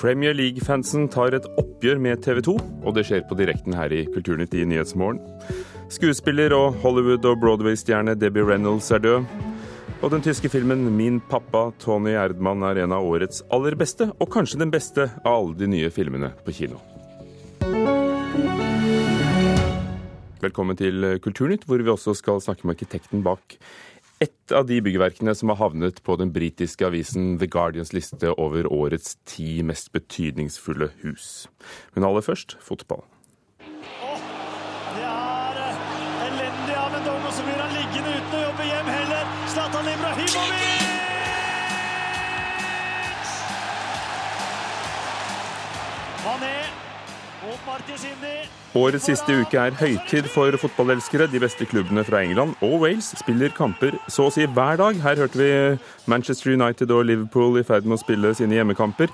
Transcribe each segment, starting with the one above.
Premier League-fansen tar et oppgjør med TV 2, og det skjer på direkten her i Kulturnytt i Nyhetsmorgen. Skuespiller og Hollywood- og Broadway-stjerne Debbie Reynolds er død. Og den tyske filmen 'Min pappa' Tony Erdmann er en av årets aller beste, og kanskje den beste av alle de nye filmene på kino. Velkommen til Kulturnytt, hvor vi også skal snakke med arkitekten bak et av de byggverkene som har havnet på den britiske avisen The Guardians liste over årets ti mest betydningsfulle hus. Men aller først fotball. Det er eh, elendig av en dong, som gjør han liggende uten å jobbe hjem heller. Zlatan Ibrahimovic! Mané. Årets siste uke er høytid for fotballelskere. De beste klubbene fra England og Wales spiller kamper så å si hver dag. Her hørte vi Manchester United og Liverpool i ferd med å spille sine hjemmekamper.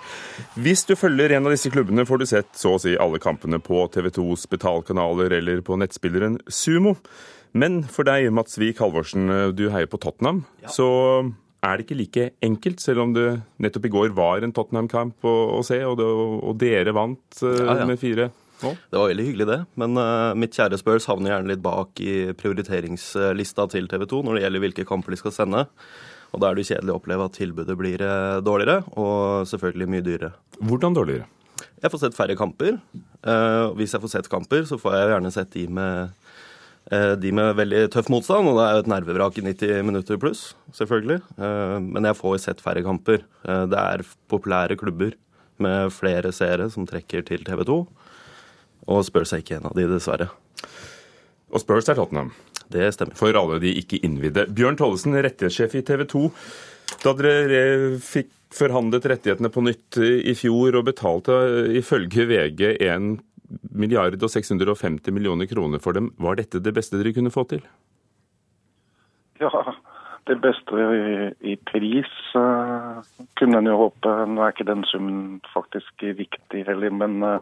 Hvis du følger en av disse klubbene, får du sett så å si alle kampene på TV 2s betalkanaler eller på nettspilleren Sumo. Men for deg, Mats Wiik Halvorsen, du heier på Tottenham. Så er det ikke like enkelt, selv om det nettopp i går var en Tottenham-kamp å, å, se, og, det, og dere vant uh, Ja, ja. med fire nå? Det var veldig hyggelig, det. Men uh, mitt kjære Spurs havner gjerne litt bak i prioriteringslista til TV 2 når det gjelder hvilke kamper de skal sende. Og da er det jo kjedelig å oppleve at tilbudet blir eh, dårligere, og selvfølgelig mye dyrere. Hvordan dårligere? Jeg får sett færre kamper. Uh, hvis jeg får sett kamper, så får jeg gjerne sett de med, de med veldig tøff motstand, og det er jo et nervevrak i 90 minutter pluss, selvfølgelig. Eh, men jeg får sett færre kamper. Eh, det er populære klubber med flere seere som trekker til TV 2. Og Spurs er ikke en av de, dessverre. Og Spurs er Tottenham, Det stemmer. for alle de ikke innvidde. Bjørn Tollesen, rettighetssjef i TV 2. Da dere eh, fikk forhandlet rettighetene på nytt i fjor og betalte eh, ifølge VG 1 milliard og 650 millioner kroner for dem, var dette det beste dere kunne få til? Ja, det beste i, i pris uh, kunne en jo håpe. Nå er ikke den summen faktisk viktig heller, men uh,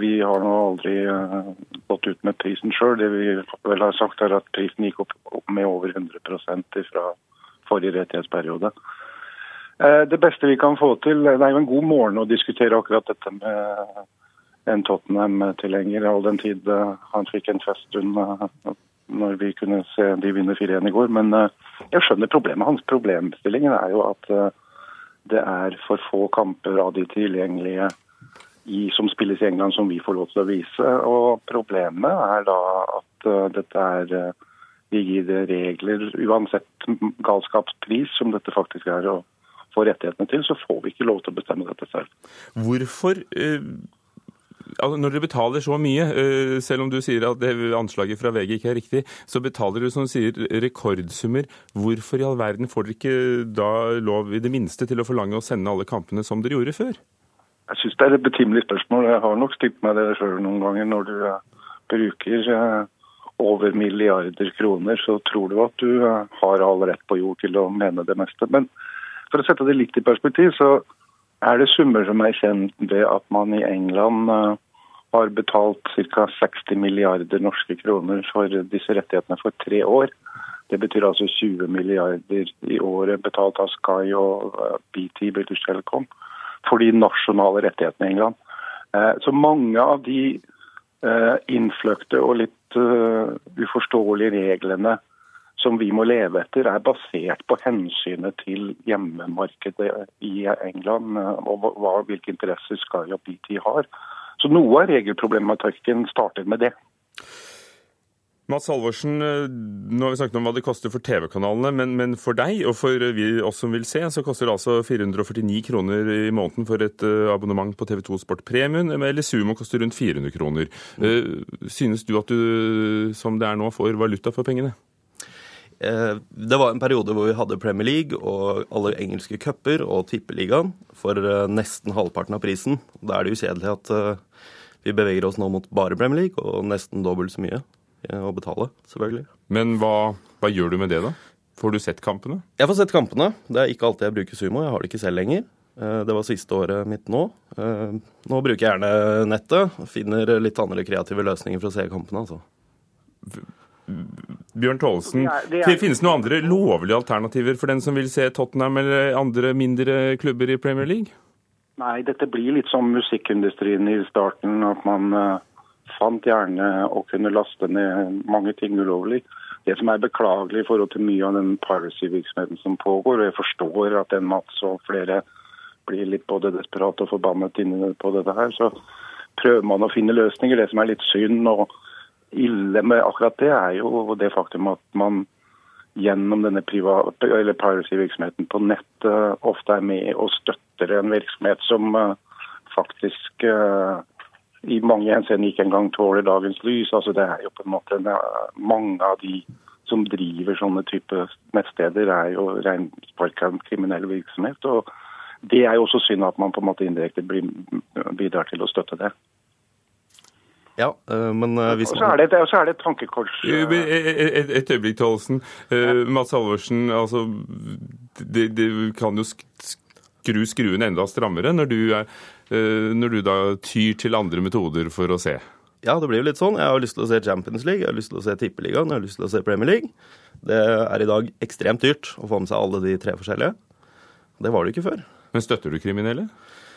vi har nå aldri uh, gått ut med prisen sjøl. Det vi vel har sagt er at prisen gikk opp, med over 100% fra forrige rettighetsperiode. Det beste vi kan få til Det er jo en god morgen å diskutere akkurat dette med en Tottenham-tilhenger, all den tid eh, han fikk en feststund under når vi kunne se de vinne 4-1 i går. Men eh, jeg skjønner problemet. Hans problemstillingen er jo at eh, det er for få kamper av de tilgjengelige i, som spilles i England som vi får lov til å vise. Og problemet er da at eh, dette er rigide regler uansett galskapspris, som dette faktisk er å få rettighetene til, så får vi ikke lov til å bestemme dette selv. Hvorfor eh, Når dere betaler så mye, eh, selv om du sier at det anslaget fra VG ikke er riktig, så betaler dere som sier rekordsummer. Hvorfor i all verden får dere ikke da lov i det minste til å forlange å sende alle kampene som dere gjorde før? Jeg syns det er et betimelig spørsmål. Jeg har nok stilt meg det sjøl noen ganger. Når du eh, bruker eh, over milliarder kroner, så tror du at du har all rett på jord til å mene det meste. Men for å sette det litt i perspektiv, så er det summer som er kjent ved at man i England eh, har betalt ca. 60 milliarder norske kroner for disse rettighetene for tre år. Det betyr altså 20 milliarder i året betalt av Sky og eh, BT, British Telecom, for de nasjonale rettighetene i England. Eh, Så mange av de innfløkte og litt uforståelige reglene som vi må leve etter, er basert på hensynet til hjemmemarkedet i England eh, og hva- hvilke interesser Sky og BT har. Så noe av regelproblematikken starter med det. Mats Halvorsen, eh, nå har vi snakket om hva det koster for TV-kanalene, men, men for deg og for vi, oss som vil se, så koster det altså 449 kroner i måneden for et eh, abonnement på TV2 Sport Premium, eller Sumo koster rundt 400 kroner. Synes du at du, som det er nå, får valuta for pengene? Eh, Det var en periode hvor vi hadde Premier League og alle engelske cuper og tippeligaen for eh, nesten halvparten av prisen. Da er det usedelig at eh, vi beveger oss nå mot bare Premier League og nesten dobbelt så mye å betale, selvfølgelig. Men hva, hva gjør du med det, da? Får du sett kampene? Jeg får sett kampene. Det er ikke alltid jeg bruker Sumo. Jeg har det ikke selv lenger. Det var siste året mitt nå. Nå bruker jeg gjerne nettet. Finner litt andre kreative løsninger for å se kampene, altså. Bjørn Tollesen, Det det finnes noen andre lovlige alternativer for den som vil se Tottenham eller andre mindre klubber i Premier League? Nei, dette blir litt som musikkindustrien i starten. At man uh, fant gjerne å kunne laste ned mange ting ulovlig. Det som er beklagelig i forhold til mye av den piracy-virksomheten som pågår, og jeg forstår at den Mats og flere blir litt både desperate og forbannet inne på dette her, så prøver man å finne løsninger. Det som er litt synd og ille med akkurat det, er jo det faktum at man gjennom denne piracy-virksomheten på nettet ofte er med og støtter en virksomhet som uh, faktisk uh, i mange henseender ikke engang tåler dagens lys. Altså Det er jo på en måte Mange av de som driver sånne type nettsteder, er jo rensparka kriminell virksomhet. og Det er jo også synd at man på en måte indirekte bidrar til å støtte det. Ja, øh, men hvis man... Og så er det, så er det et tankekors. Et, et, et øyeblikk, Tollesen. Mats Halvorsen, altså, det, det, kan jo skru skruen enda strammere når du, er, når du da tyr til andre metoder for å se. Ja, det blir jo litt sånn. Jeg har lyst til å se Champions League, jeg har lyst til å se Tippeligaen, jeg har lyst til å se Premier League. Det er i dag ekstremt dyrt å få med seg alle de tre forskjellige. Det var det ikke før. Men støtter du kriminelle?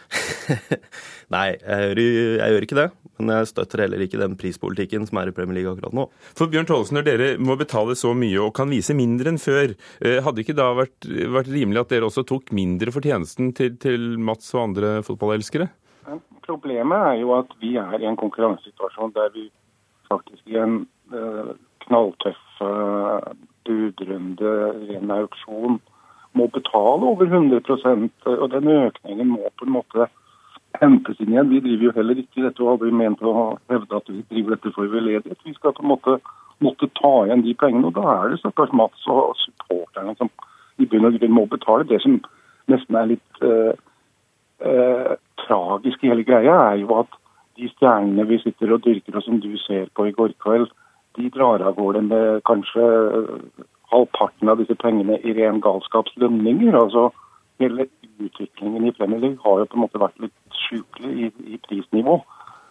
Nei, jeg gjør, jeg gjør, ikke det. Men jeg støtter heller ikke den prispolitikken som er i Premier League akkurat nå. For Bjørn Tollesen, når dere må betale så mye og kan vise mindre enn før, eh, hadde ikke da vært, vært rimelig at dere også tok mindre for tjenesten til, til Mats og andre fotballelskere? Problemet er jo at vi er i en konkurransesituasjon der vi faktisk i en uh, knalltøff uh, budrunde, ren auksjon, må betale over 100% og den økningen må på en måte hentes inn igjen. Vi driver jo heller ikke dette og aldri ment å hevde at vi driver dette for veldedighet. Vi skal på en måte måtte ta igjen de pengene. og Da er det stakkars Mats og supporterne som i bunn og grunn må betale. Det som nesten er litt eh, eh, tragisk i hele greia, er jo at de stjernene vi sitter og dyrker, og som du ser på i går kveld, de drar av gårde med kanskje halvparten av disse pengene i ren galskapslønninger. Altså, hele utviklingen i Premier League har jo på en måte vært litt sjukelig i, i, prisnivå.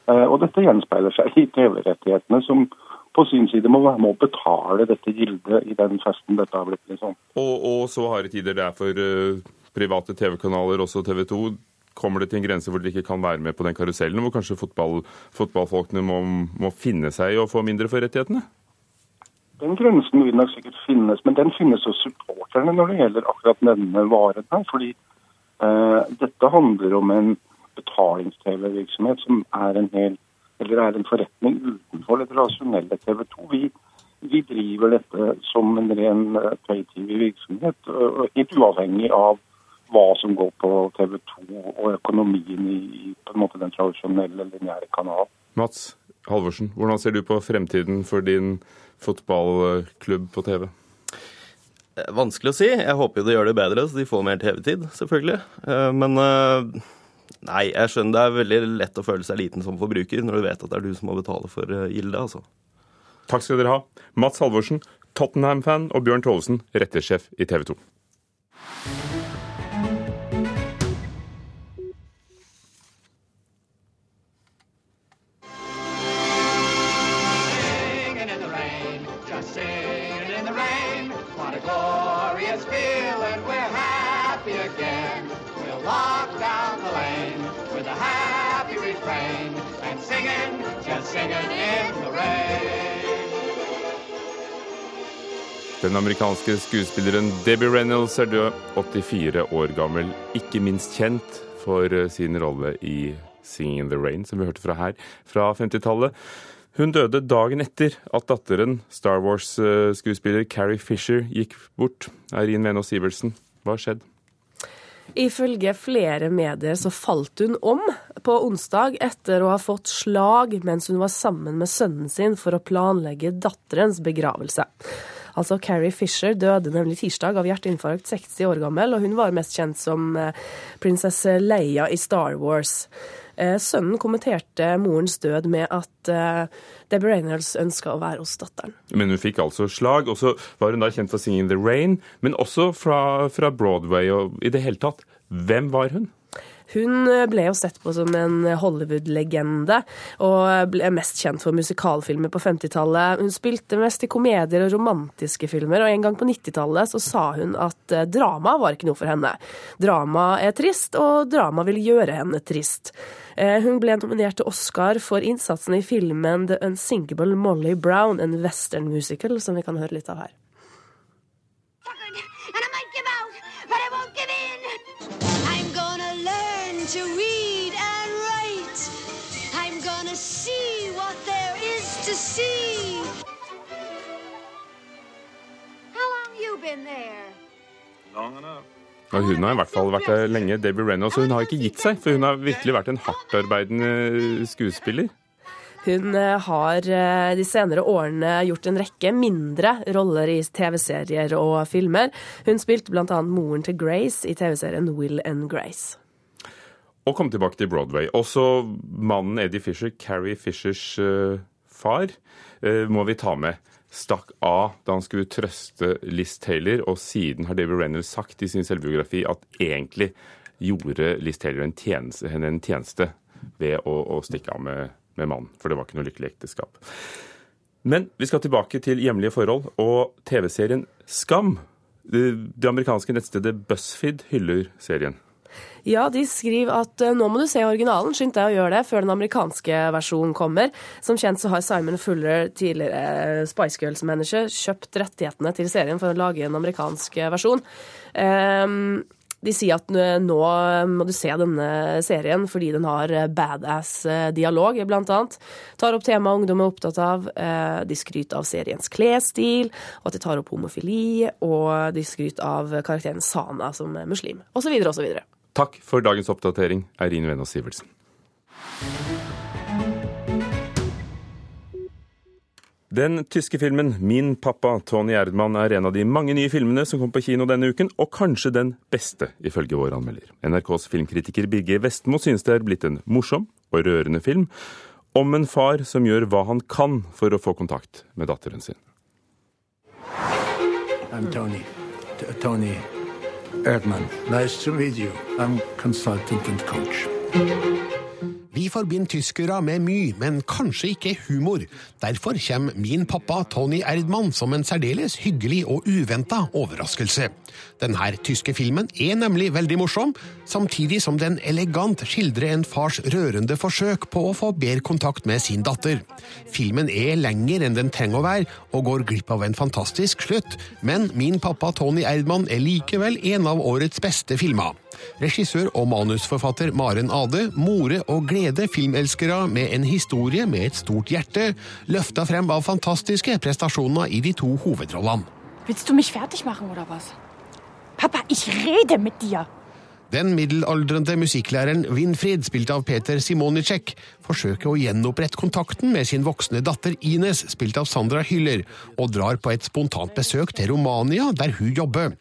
Eh, og dette gjenspeiler seg i TV-rettighetene, som på sin side må være med å betale dette gildet i den festen dette har blitt. liksom. Og, og så harde tider det er for uh, private TV-kanaler, også TV 2. Kommer det til en grense hvor dere ikke kan være med på den karusellen, hvor kanskje fotball, fotballfolkene må, må finne seg i å få mindre for rettighetene? Den grensen vil nok sikkert finnes, men den finnes hos supporterne når det gjelder akkurat denne varen her. Fordi eh, dette handler om en betalings-TV-virksomhet som er en, hel, er en forretning utenfor det rasjonelle TV 2. Vi, vi, driver dette som en ren uh, pay-TV-virksomhet, helt uavhengig av hva som går på TV 2 og økonomien i, i den tradisjonelle lineære kanalen. Mats Halvorsen, hvordan ser du på fremtiden for din fotballklubb på TV? Eh, vanskelig å si. Jeg håper jo de gjør det bedre, så de får mer TV-tid, selvfølgelig. Eh, men eh, nei, jeg skjønner det er veldig lett å føle seg liten som forbruker når du vet at det er du som må betale for gildet, altså. Takk skal dere ha. Mats Halvorsen, Tottenham-fan, og Bjørn Tholesen, rettighetssjef i TV 2. Den amerikanske skuespilleren Debbie Reynolds er død, 84 år gammel. Ikke minst kjent for eh, sin rolle i 'Singing in the Rain', som vi hørte fra her, fra 50-tallet. Hun døde dagen etter at datteren, Star Wars-skuespiller Carrie Fisher, gikk bort. Eirin Venås Sivertsen, hva har skjedd? Ifølge flere medier så falt hun om på onsdag etter å ha fått slag mens hun var sammen med sønnen sin for å planlegge datterens begravelse. Altså Carrie Fisher døde nemlig tirsdag av hjerteinfarkt, 60 år gammel, og hun var mest kjent som eh, prinsesse Leia i Star Wars. Eh, sønnen kommenterte morens død med at eh, Debbie Reynolds ønska å være hos datteren. Men hun fikk altså slag, og så var hun da kjent for 'Singing the Rain', men også fra, fra Broadway og i det hele tatt. Hvem var hun? Hun ble jo sett på som en Hollywood-legende, og ble mest kjent for musikalfilmer på 50-tallet. Hun spilte mest i komedier og romantiske filmer, og en gang på 90-tallet så sa hun at eh, drama var ikke noe for henne. Drama er trist, og drama vil gjøre henne trist. Eh, hun ble nominert til Oscar for innsatsen i filmen The Unsinkable Molly Brown, en western musical, som vi kan høre litt av her. To read and write. I'm gonna see what there is to see. How long you been there? Og hun har i hvert fall vært der lenge, Debbie Reynolds, og hun har ikke gitt seg, for hun har virkelig vært en hardtarbeidende skuespiller. Hun eh, har eh, de senere årene gjort en rekke mindre roller i TV-serier og filmer. Hun spilte bl.a. moren til Grace i TV-serien Will and Grace. Og kom tilbake til Broadway. Også mannen Eddie Fisher, Carrie Fishers uh, far, uh, må vi ta med. Stakk av da han skulle trøste Liz Taylor, og siden har David Reynolds sagt i sin selvbiografi at egentlig gjorde Liz Taylor en tjeneste, henne en tjeneste ved å, å stikke av med med mannen, for det var ikke noe lykkelig ekteskap. Men vi skal tilbake til hjemlige forhold og TV-serien Skam. Det amerikanske nettstedet BuzzFeed hyller serien. Ja, de skriver at eh, nå må du se originalen, skynd deg å gjøre det før den amerikanske versjonen kommer. Som kjent så har Simon Fuller, tidligere Spice Girls-manager, kjøpt rettighetene til serien for å lage en amerikansk versjon. Um, de sier at nå må du se denne serien fordi den har badass-dialog, blant annet. Tar opp temaet ungdom er opptatt av. Eh, de skryter av seriens klesstil, og at de tar opp homofili. Og de skryter av karakteren Sana som muslim, osv., osv. Takk for dagens oppdatering, Eirin Venås Sivertsen. Den tyske filmen 'Min pappa Tony Erdmann' er en av de mange nye filmene som kom på kino denne uken, og kanskje den beste, ifølge vår anmelder. NRKs filmkritiker Birger Vestmo synes det er blitt en morsom og rørende film om en far som gjør hva han kan for å få kontakt med datteren sin. I'm Tony. T Tony Erdmann. Nice to meet you. I'm consultant and coach. Vi forbinder tyskere med mye, men kanskje ikke humor. Derfor kommer min pappa Tony Erdmann som en særdeles hyggelig og uventa overraskelse. Denne tyske filmen er nemlig veldig morsom, samtidig som den elegant skildrer en fars rørende forsøk på å få bedre kontakt med sin datter. Filmen er lenger enn den trenger å være, og går glipp av en fantastisk slutt, men min pappa Tony Erdmann er likevel en av årets beste filmer. Regissør og manusforfatter Maren Ade more og glede filmelskere med en historie med et stort hjerte, løfta frem av fantastiske prestasjoner i de to hovedrollene. Willst du mich fertig machen, oder was? Papa, ich rede mit dir! Den middelaldrende musikklæreren Winfried, spilt av Peter Simonicek, forsøker å gjenopprette kontakten med sin voksne datter Ines, spilt av Sandra Hyller, og drar på et spontant besøk til Romania, der hun jobber.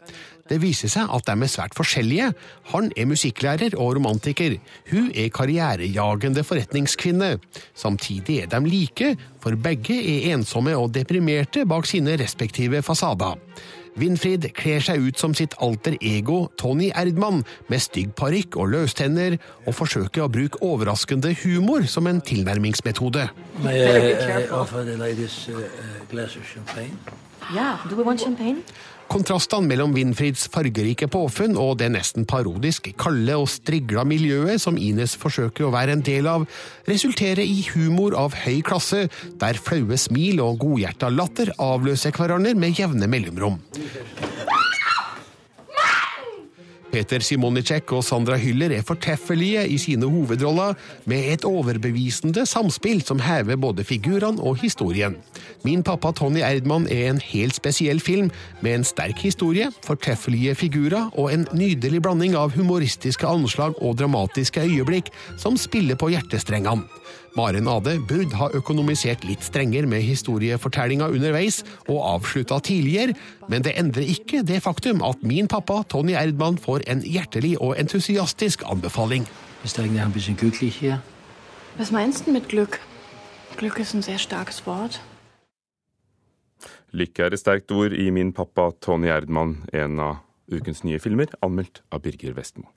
Det viser seg at de er svært forskjellige. Han er musikklærer og romantiker. Hun er karrierejagende forretningskvinne. Samtidig er de like, for begge er ensomme og deprimerte bak sine respektive fasader. Winfried kler seg ut som sitt alter ego Tony Erdmann, med stygg parykk og løstenner, og forsøker å bruke overraskende humor som en tilnærmingsmetode. May I uh, offer the ladies uh, glass of champagne? Ja, do we want champagne? Kontrastene mellom Winfrieds fargerike påfunn og det nesten parodisk kalde og strigla miljøet som Ines forsøker å være en del av, resulterer i humor av høy klasse, der flaue smil og godhjerta latter avløser hverandre med jevne mellomrom. Peter Simonicek og Sandra Hyller er fortreffelige i sine hovedroller, med et overbevisende samspill som hever både figurene og historien. Min pappa Tony Erdmann er en helt spesiell film, med en sterk historie, fortreffelige figurer og en nydelig blanding av humoristiske anslag og dramatiske øyeblikk som spiller på hjertestrengene. Maren Ade burde ha økonomisert litt strengere med historiefortellinga underveis og avslutta tidligere, men det endrer ikke det faktum at min pappa Tony Erdmann får en hjertelig og entusiastisk anbefaling. Ist eigentlich ein bisschen glücklich hier? Was meinst du mit Glück? Glück ist ein sehr starkes Wort. Lykke er et sterkt ord i Min pappa Tony Erdmann, en av ukens nye filmer, anmeldt av Birger Vestmo.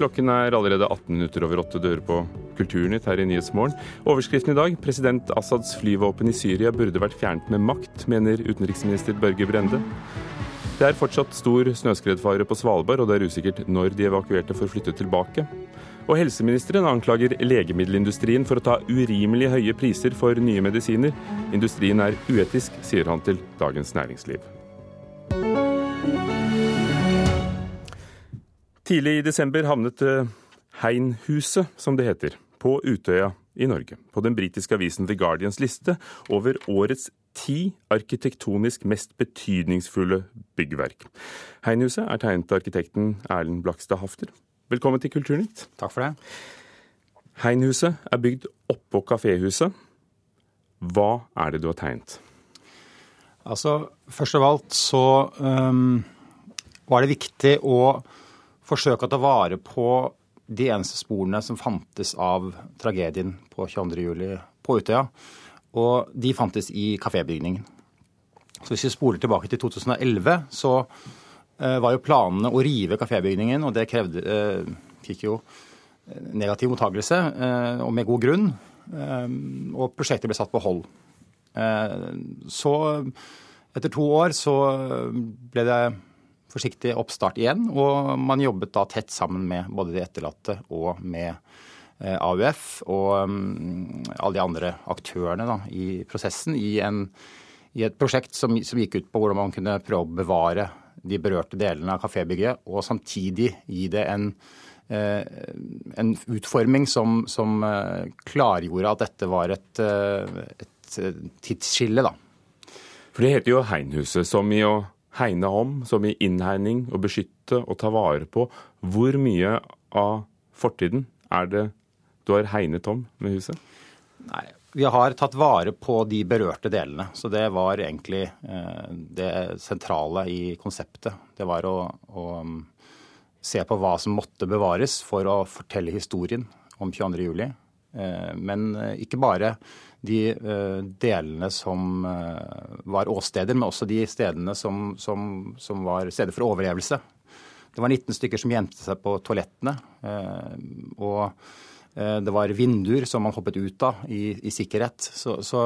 Klokken er allerede 18 minutter over åtte dører på Kulturnytt her i Nyhetsmorgen. Overskriften i dag president Assads flyvåpen i Syria burde vært fjernet med makt, mener utenriksminister Børge Brende. Det er fortsatt stor snøskredfare på Svalbard, og det er usikkert når de evakuerte får flytte tilbake. Og helseministeren anklager legemiddelindustrien for å ta urimelig høye priser for nye medisiner. Industrien er uetisk, sier han til Dagens Næringsliv. Tidlig i desember havnet eh, Heinhuset, som det heter, på Utøya i Norge. På den britiske avisen The Guardians liste over årets ti arkitektonisk mest betydningsfulle byggverk. Heinhuset er tegnet av arkitekten Erlend Blakstad Hafter. Velkommen til Kulturnytt. Takk for det. Heinhuset er bygd oppå kaféhuset. Hva er det du har tegnet? Altså, Først av alt så um, var det viktig å forsøke å ta vare på de eneste sporene som fantes av tragedien på 22.07. på Utøya. Og de fantes i kafébygningen. Så hvis vi spoler tilbake til 2011, så uh, var jo planene å rive kafébygningen, og det krevde, eh, fikk jo negativ mottakelse, eh, og med god grunn. og prosjektet ble satt på hold. så etter to år så ble det forsiktig oppstart igjen, og man jobbet da tett sammen med både de etterlatte og med eh, AUF og um, alle de andre aktørene da, i prosessen i, en, i et prosjekt som, som, gikk ut på hvordan man kunne prøve å bevare de berørte delene av kafébygget, og samtidig gi det en, eh, en utforming som, som eh, klargjorde at dette var et, et tidsskille. da. For det heter jo Heinhuset, som i å hegne om, som i innhegning, og beskytte og ta vare på. Hvor mye av fortiden er det du har hegnet om med huset? Nei, Vi har tatt vare på de berørte delene. Så det var egentlig eh, det sentrale i konseptet. Det var å, å um, se på hva som måtte bevares for å fortelle historien om 22.07. Eh, men eh, ikke bare de eh, delene som eh, var åsteder, men også de stedene som, som, som, var steder for overlevelse. Det var 19 stykker som gjemte seg på toalettene. Eh, og det var vinduer som man hoppet ut av i, i sikkerhet. Så, så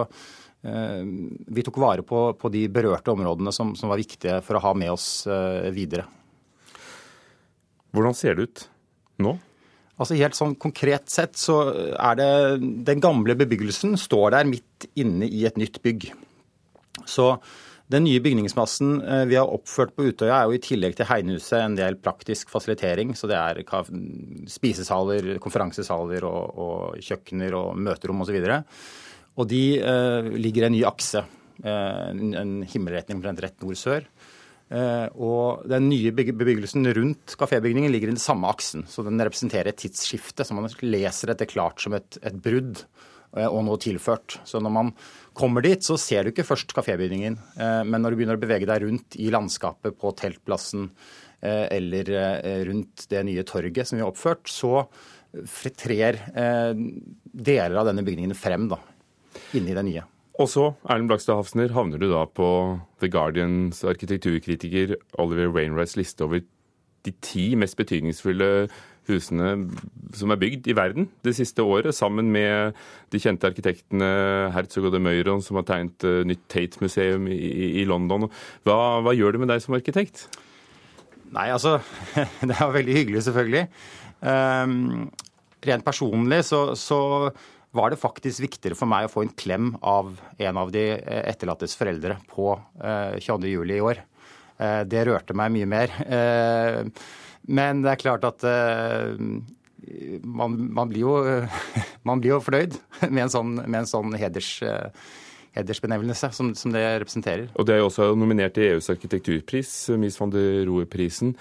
vi tok vare på, på de berørte områdene som, som, var viktige for å ha med oss videre. Hvordan ser det ut nå? Altså Helt sånn konkret sett så er det Den gamle bebyggelsen står der midt inne i et nytt bygg. Så den nye bygningsmassen eh, vi har oppført på Utøya, er jo i tillegg til Heinehuset en del praktisk fasilitering. Så det er spisesaler, konferansesaler og, og kjøkkener og møterom osv. Og, og de eh, ligger i en ny akse. Eh, en himmelretning omtrent rett nord-sør. Eh, og den nye bebyggelsen rundt kafébygningen ligger i den samme aksen. Så den representerer et tidsskifte. Så man leser dette klart som et, et brudd eh, og noe tilført. Så når man kommer dit, så ser du ikke først kafébygningen. Eh, men når du begynner å bevege deg rundt i landskapet på teltplassen eller rundt det nye torget som vi har oppført, så trer deler av denne bygningen frem da, inni det nye. Og så, Erlend Blakstad Hafsner, havner du da på The Guardians arkitekturkritiker Oliver Wainwrights liste over de ti mest betydningsfulle husene som er bygd i verden det siste året, sammen med de kjente arkitektene Herzog og de Meuron, som har tegnet uh, nytt Tate-museum i, i, London. Hva, hva, gjør det med deg som arkitekt? Nei, altså Det er veldig hyggelig, selvfølgelig. Um, rent personlig så, så var det faktisk viktigere for meg å få en klem av en av de eh, etterlattes foreldre på 22.07. Eh, i år. Eh, det rørte meg mye mer. Men det er klart at man, man, blir, jo, man blir, jo, fornøyd med en sånn, med en sånn heders, hedersbenevnelse som, som, det representerer. Og Det er jo også nominert til EUs arkitekturpris, Mies van der Rohe-prisen.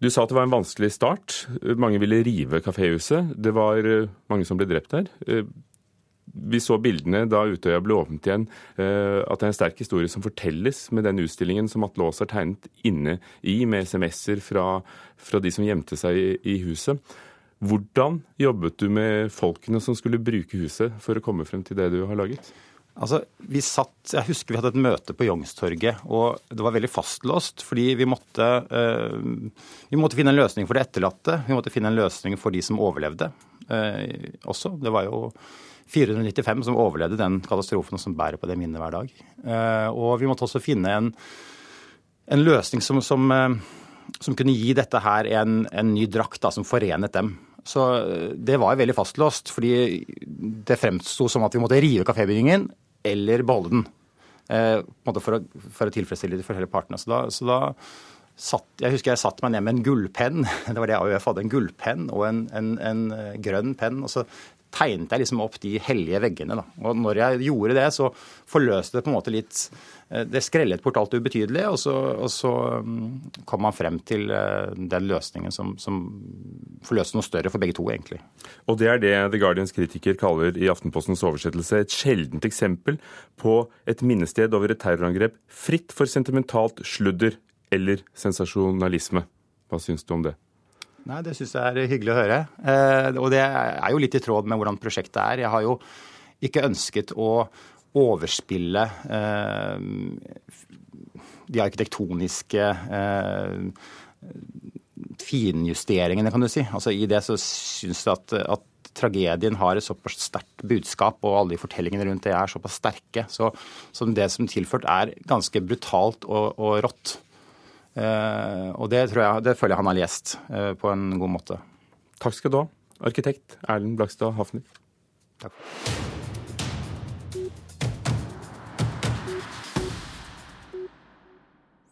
Du sa at det var en vanskelig start. Mange ville rive kaféhuset. Det var eh, mange som ble drept der. Eh, vi så bildene da Utøya ble åpnet igjen, eh, at det er en sterk historie som fortelles med den utstillingen som Atle Aas har tegnet inne i, med SMS-er fra, fra, de som gjemte seg i, i huset. Hvordan jobbet du med folkene som skulle bruke huset for å komme frem til det du har laget? Altså, vi satt, Jeg husker vi hadde et møte på Youngstorget, og det var veldig fastlåst. Fordi vi måtte, eh, vi måtte finne en løsning for de etterlatte. Vi måtte finne en løsning for de som overlevde eh, også. Det var jo 495 som overlevde den katastrofen som bærer på det minnet hver dag. Eh, og vi måtte også finne en, en løsning som, som, eh, som, kunne gi dette her en, en ny drakt da, som forenet dem. Så eh, det var veldig fastlåst, fordi det fremsto som at vi måtte rive kafébygningen eller beholde den. Eh, for, å, for, å, tilfredsstille de forskjellige partene. Så da, så da satt, jeg husker jeg satte meg ned med en gullpenn. Det var det AUF hadde. En gullpenn og en, en, en grønn penn. Og så tegnet jeg liksom opp de hellige veggene. Da. Og når jeg gjorde det, så forløste det på en måte litt eh, Det skrellet bort alt det ubetydelige, og så, og så mm, kom man frem til eh, den løsningen som, som forløste noe større for begge to, egentlig. Og det er det The Guardians kritiker kaller i Aftenpostens oversettelse et sjeldent eksempel på et minnested over et terrorangrep fritt for sentimentalt sludder eller sensasjonalisme. Hva syns du om det? Nei, Det syns jeg er hyggelig å høre. Eh, og det er jo litt i tråd med hvordan prosjektet er. Jeg har jo ikke ønsket å overspille eh, de arkitektoniske eh, finjusteringene, kan du si. Altså I det så syns jeg at, at tragedien har et såpass sterkt budskap, og alle de fortellingene rundt det er såpass sterke. Så, så det som tilført er ganske brutalt og, og rått. Eh, og det, tror jeg, det føler jeg han har lest eh, på en god måte. Takk skal du ha, arkitekt Erlend Blakstad Hafner. Takk.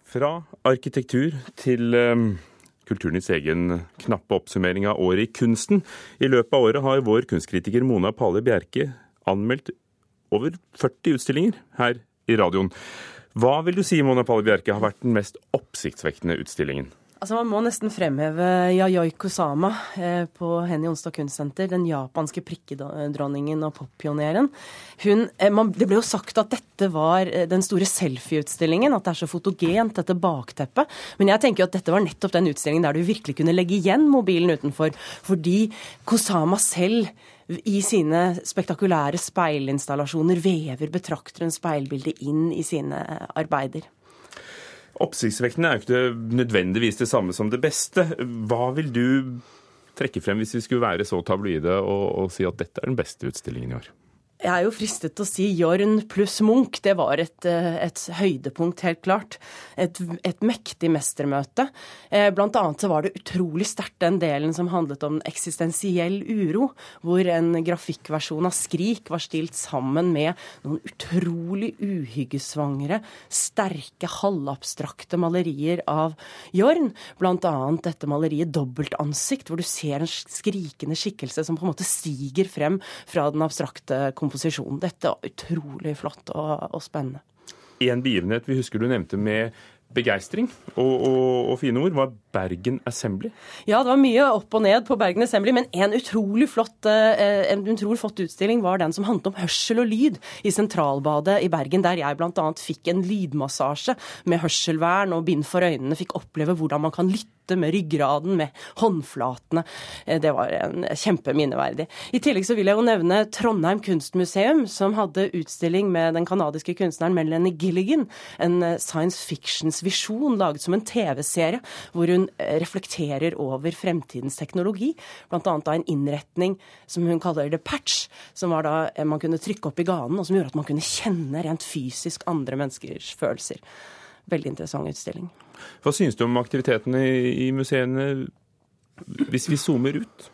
Fra arkitektur til um, Kulturnytts egen knappe oppsummering av året i kunsten. I løpet av året har vår kunstkritiker Mona Pale Bjerke anmeldt over 40 utstillinger her i radioen. Hva vil du si Mona Palle Bjerke, har vært den mest oppsiktsvekkende utstillingen? Altså Man må nesten fremheve Yayoi Kusama eh, på Henny Onsdag Kunstsenter. Den japanske prikkedronningen og poppioneren. Eh, det ble jo sagt at dette var eh, den store selfieutstillingen. At det er så fotogent, dette bakteppet. Men jeg tenker jo at dette var nettopp den utstillingen der du virkelig kunne legge igjen mobilen utenfor. Fordi Kusama selv i sine spektakulære speilinstallasjoner vever betrakteren speilbildet inn i sine arbeider. Oppsiktsvekkende er jo ikke nødvendigvis det samme som det beste. Hva vil du trekke frem hvis vi skulle være så tabloide og, og si at dette er den beste utstillingen i år? Jeg er jo fristet til å si Jorn pluss Munch. Det var et, eh, et høydepunkt, helt klart. Et, et mektig mestermøte. Eh, blant annet så var det utrolig sterkt den delen som handlet om eksistensiell uro, hvor en grafikkversjon av Skrik var stilt sammen med noen utrolig uhyggesvangre, sterke, halvabstrakte malerier av Jorn. Blant annet dette maleriet Dobbeltansikt, hvor du ser en skrikende skikkelse som på en måte stiger frem fra den abstrakte komposisjonen. Dette var utrolig flott og, og spennende. En begivenhet vi husker du nevnte med begeistring og, og, og, fine ord, var Bergen Assembly. Ja, det var mye opp og ned på Bergen Assembly, men en utrolig flott, eh, en utrolig flott utstilling var den som handlet om hørsel og lyd i Sentralbadet i Bergen, der jeg bl.a. fikk en lydmassasje med hørselvern og bind for øynene, fikk oppleve hvordan man kan lytte med ryggraden, med håndflatene. Eh, det var en kjempeminneverdig. I tillegg så vil jeg jo nevne Trondheim kunstmuseum, som hadde utstilling med den canadiske kunstneren Melanie Gilligan. En eh, science fictions visjon laget som en TV-serie, hvor hun eh, reflekterer over fremtidens teknologi. Blant annet da en innretning som hun kaller The patch, som var da man kunne trykke opp i ganen, og som gjorde at man kunne kjenne rent fysisk andre menneskers følelser. Veldig interessant utstilling. Hva synes du om aktivitetene i museene hvis vi zoomer ut?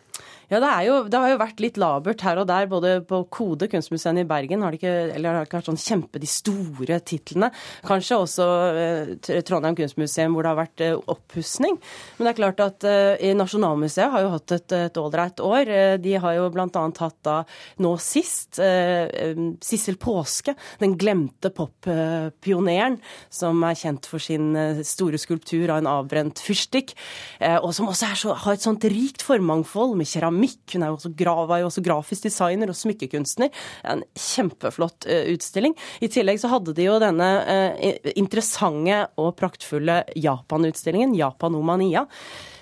Ja, det, jo, det, har jo vært litt labert her og der. Både på Kode, kunstmuseet i Bergen, har det ikke, eller har det ikke vært sånn kjempe de store titlene. Kanskje også eh, Trondheim kunstmuseum hvor det har vært eh, oppussing. Men det er klart at eh, Nasjonalmuseet har jo hatt et ålreit år. Eh, de har jo bl.a. hatt da nå sist eh, eh, Sissel Påske, den glemte poppioneren, som er kjent for sin store skulptur av en avbrent fyrstikk, og som også så, har et sånt rikt formangfold med keramikk keramikk. Hun er jo også, var jo også grafisk designer og smykkekunstner. En kjempeflott uh, utstilling. I tillegg så hadde de jo denne uh, interessante og praktfulle Japan-utstillingen, Japanomania.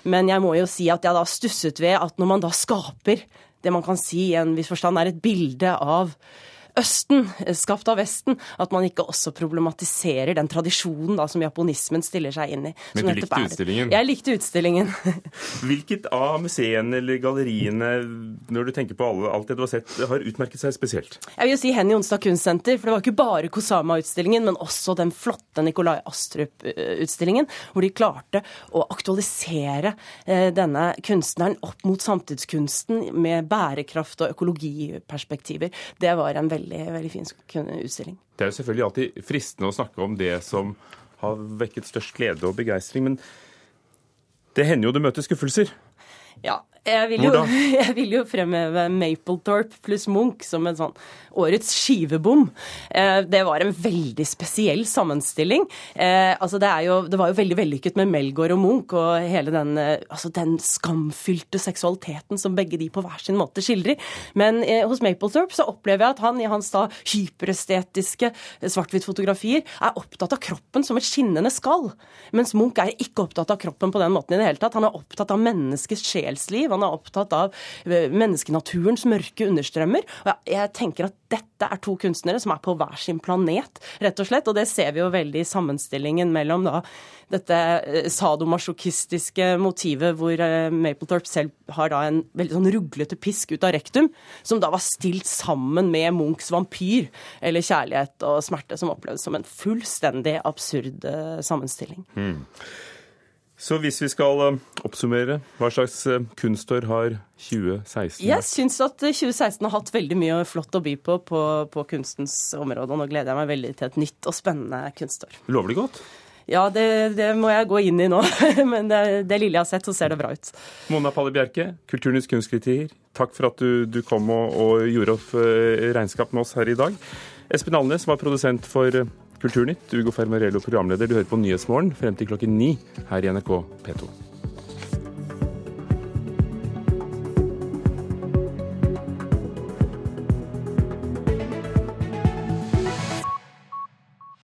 Men jeg må jo si at jeg da stusset ved at når man da skaper det man kan si i en viss forstand er et bilde av Østen, eh, skapt av Vesten, at man ikke også problematiserer den tradisjonen da, som japonismen stiller seg inn i. Men du likte er- utstillingen? Jeg likte utstillingen. Hvilket av museene eller galleriene, når du tenker på alle, alt det du har sett, har utmerket seg spesielt? Jeg vil jo si Henny Onsdag Kunstsenter, for det var ikke bare Kosama-utstillingen, men også den flotte Nikolai Astrup-utstillingen, hvor de klarte å aktualisere eh, denne kunstneren opp mot samtidskunsten med bærekraft og økologiperspektiver. Det var en veldig, veldig fin utstilling. Det er jo selvfølgelig alltid fristende å snakke om det som har vekket størst glede og begeistring, men det hender jo det møter skuffelser. Ja, jeg vil, jo, jeg vil jo fremheve Mapletorp pluss Munch som en sånn årets skivebom. Eh, Det var en veldig spesiell sammenstilling. Eh, Altså det, jo, det var jo veldig vellykket med Melgaard og Munch og hele den, eh, altså den skamfylte seksualiteten som begge de på hver sin måte skildrer. Men hos Mapletorp så opplever jeg at han i hans da hyperestetiske svart-hvitt-fotografier er opptatt av kroppen som et skinnende skall. Mens Munch er ikke opptatt av kroppen på den måten i det hele tatt. Han er opptatt av menneskets sjelsliv. Han er opptatt av eh, menneskenaturens mørke understrømmer. Og jeg, tenker at dette er to kunstnere som er på hver sin planet, rett og slett. Og det ser vi jo veldig i sammenstillingen mellom da dette eh, sadomasochistiske motivet hvor eh, Mapletorp selv har da en veldig sånn ruglete pisk ut av rektum, som da var stilt sammen med Munchs vampyr, eller kjærlighet og smerte, som opplevdes som en fullstendig absurd sammenstilling. Hmm. Så hvis vi skal eh, oppsummere, hva slags eh, kunstår har 2016 Jeg vært? syns at 2016 har hatt veldig mye flott å by på på, på kunstens område, og nå gleder jeg meg veldig til et nytt og spennende kunstår. Lover det godt? Ja, det, det må jeg gå inn i nå, men det, det lille jeg har sett, så ser det bra ut. Mona Palle Bjerke, Kulturnytts kunstkritiker, takk for at du, du kom og, og gjorde opp eh, regnskap med oss her i dag. Espen Alnes var produsent for Kulturnytt. Ugo Fermarello programleder. Du hører på Nyhetsmorgen frem til klokken ni her i NRK P2.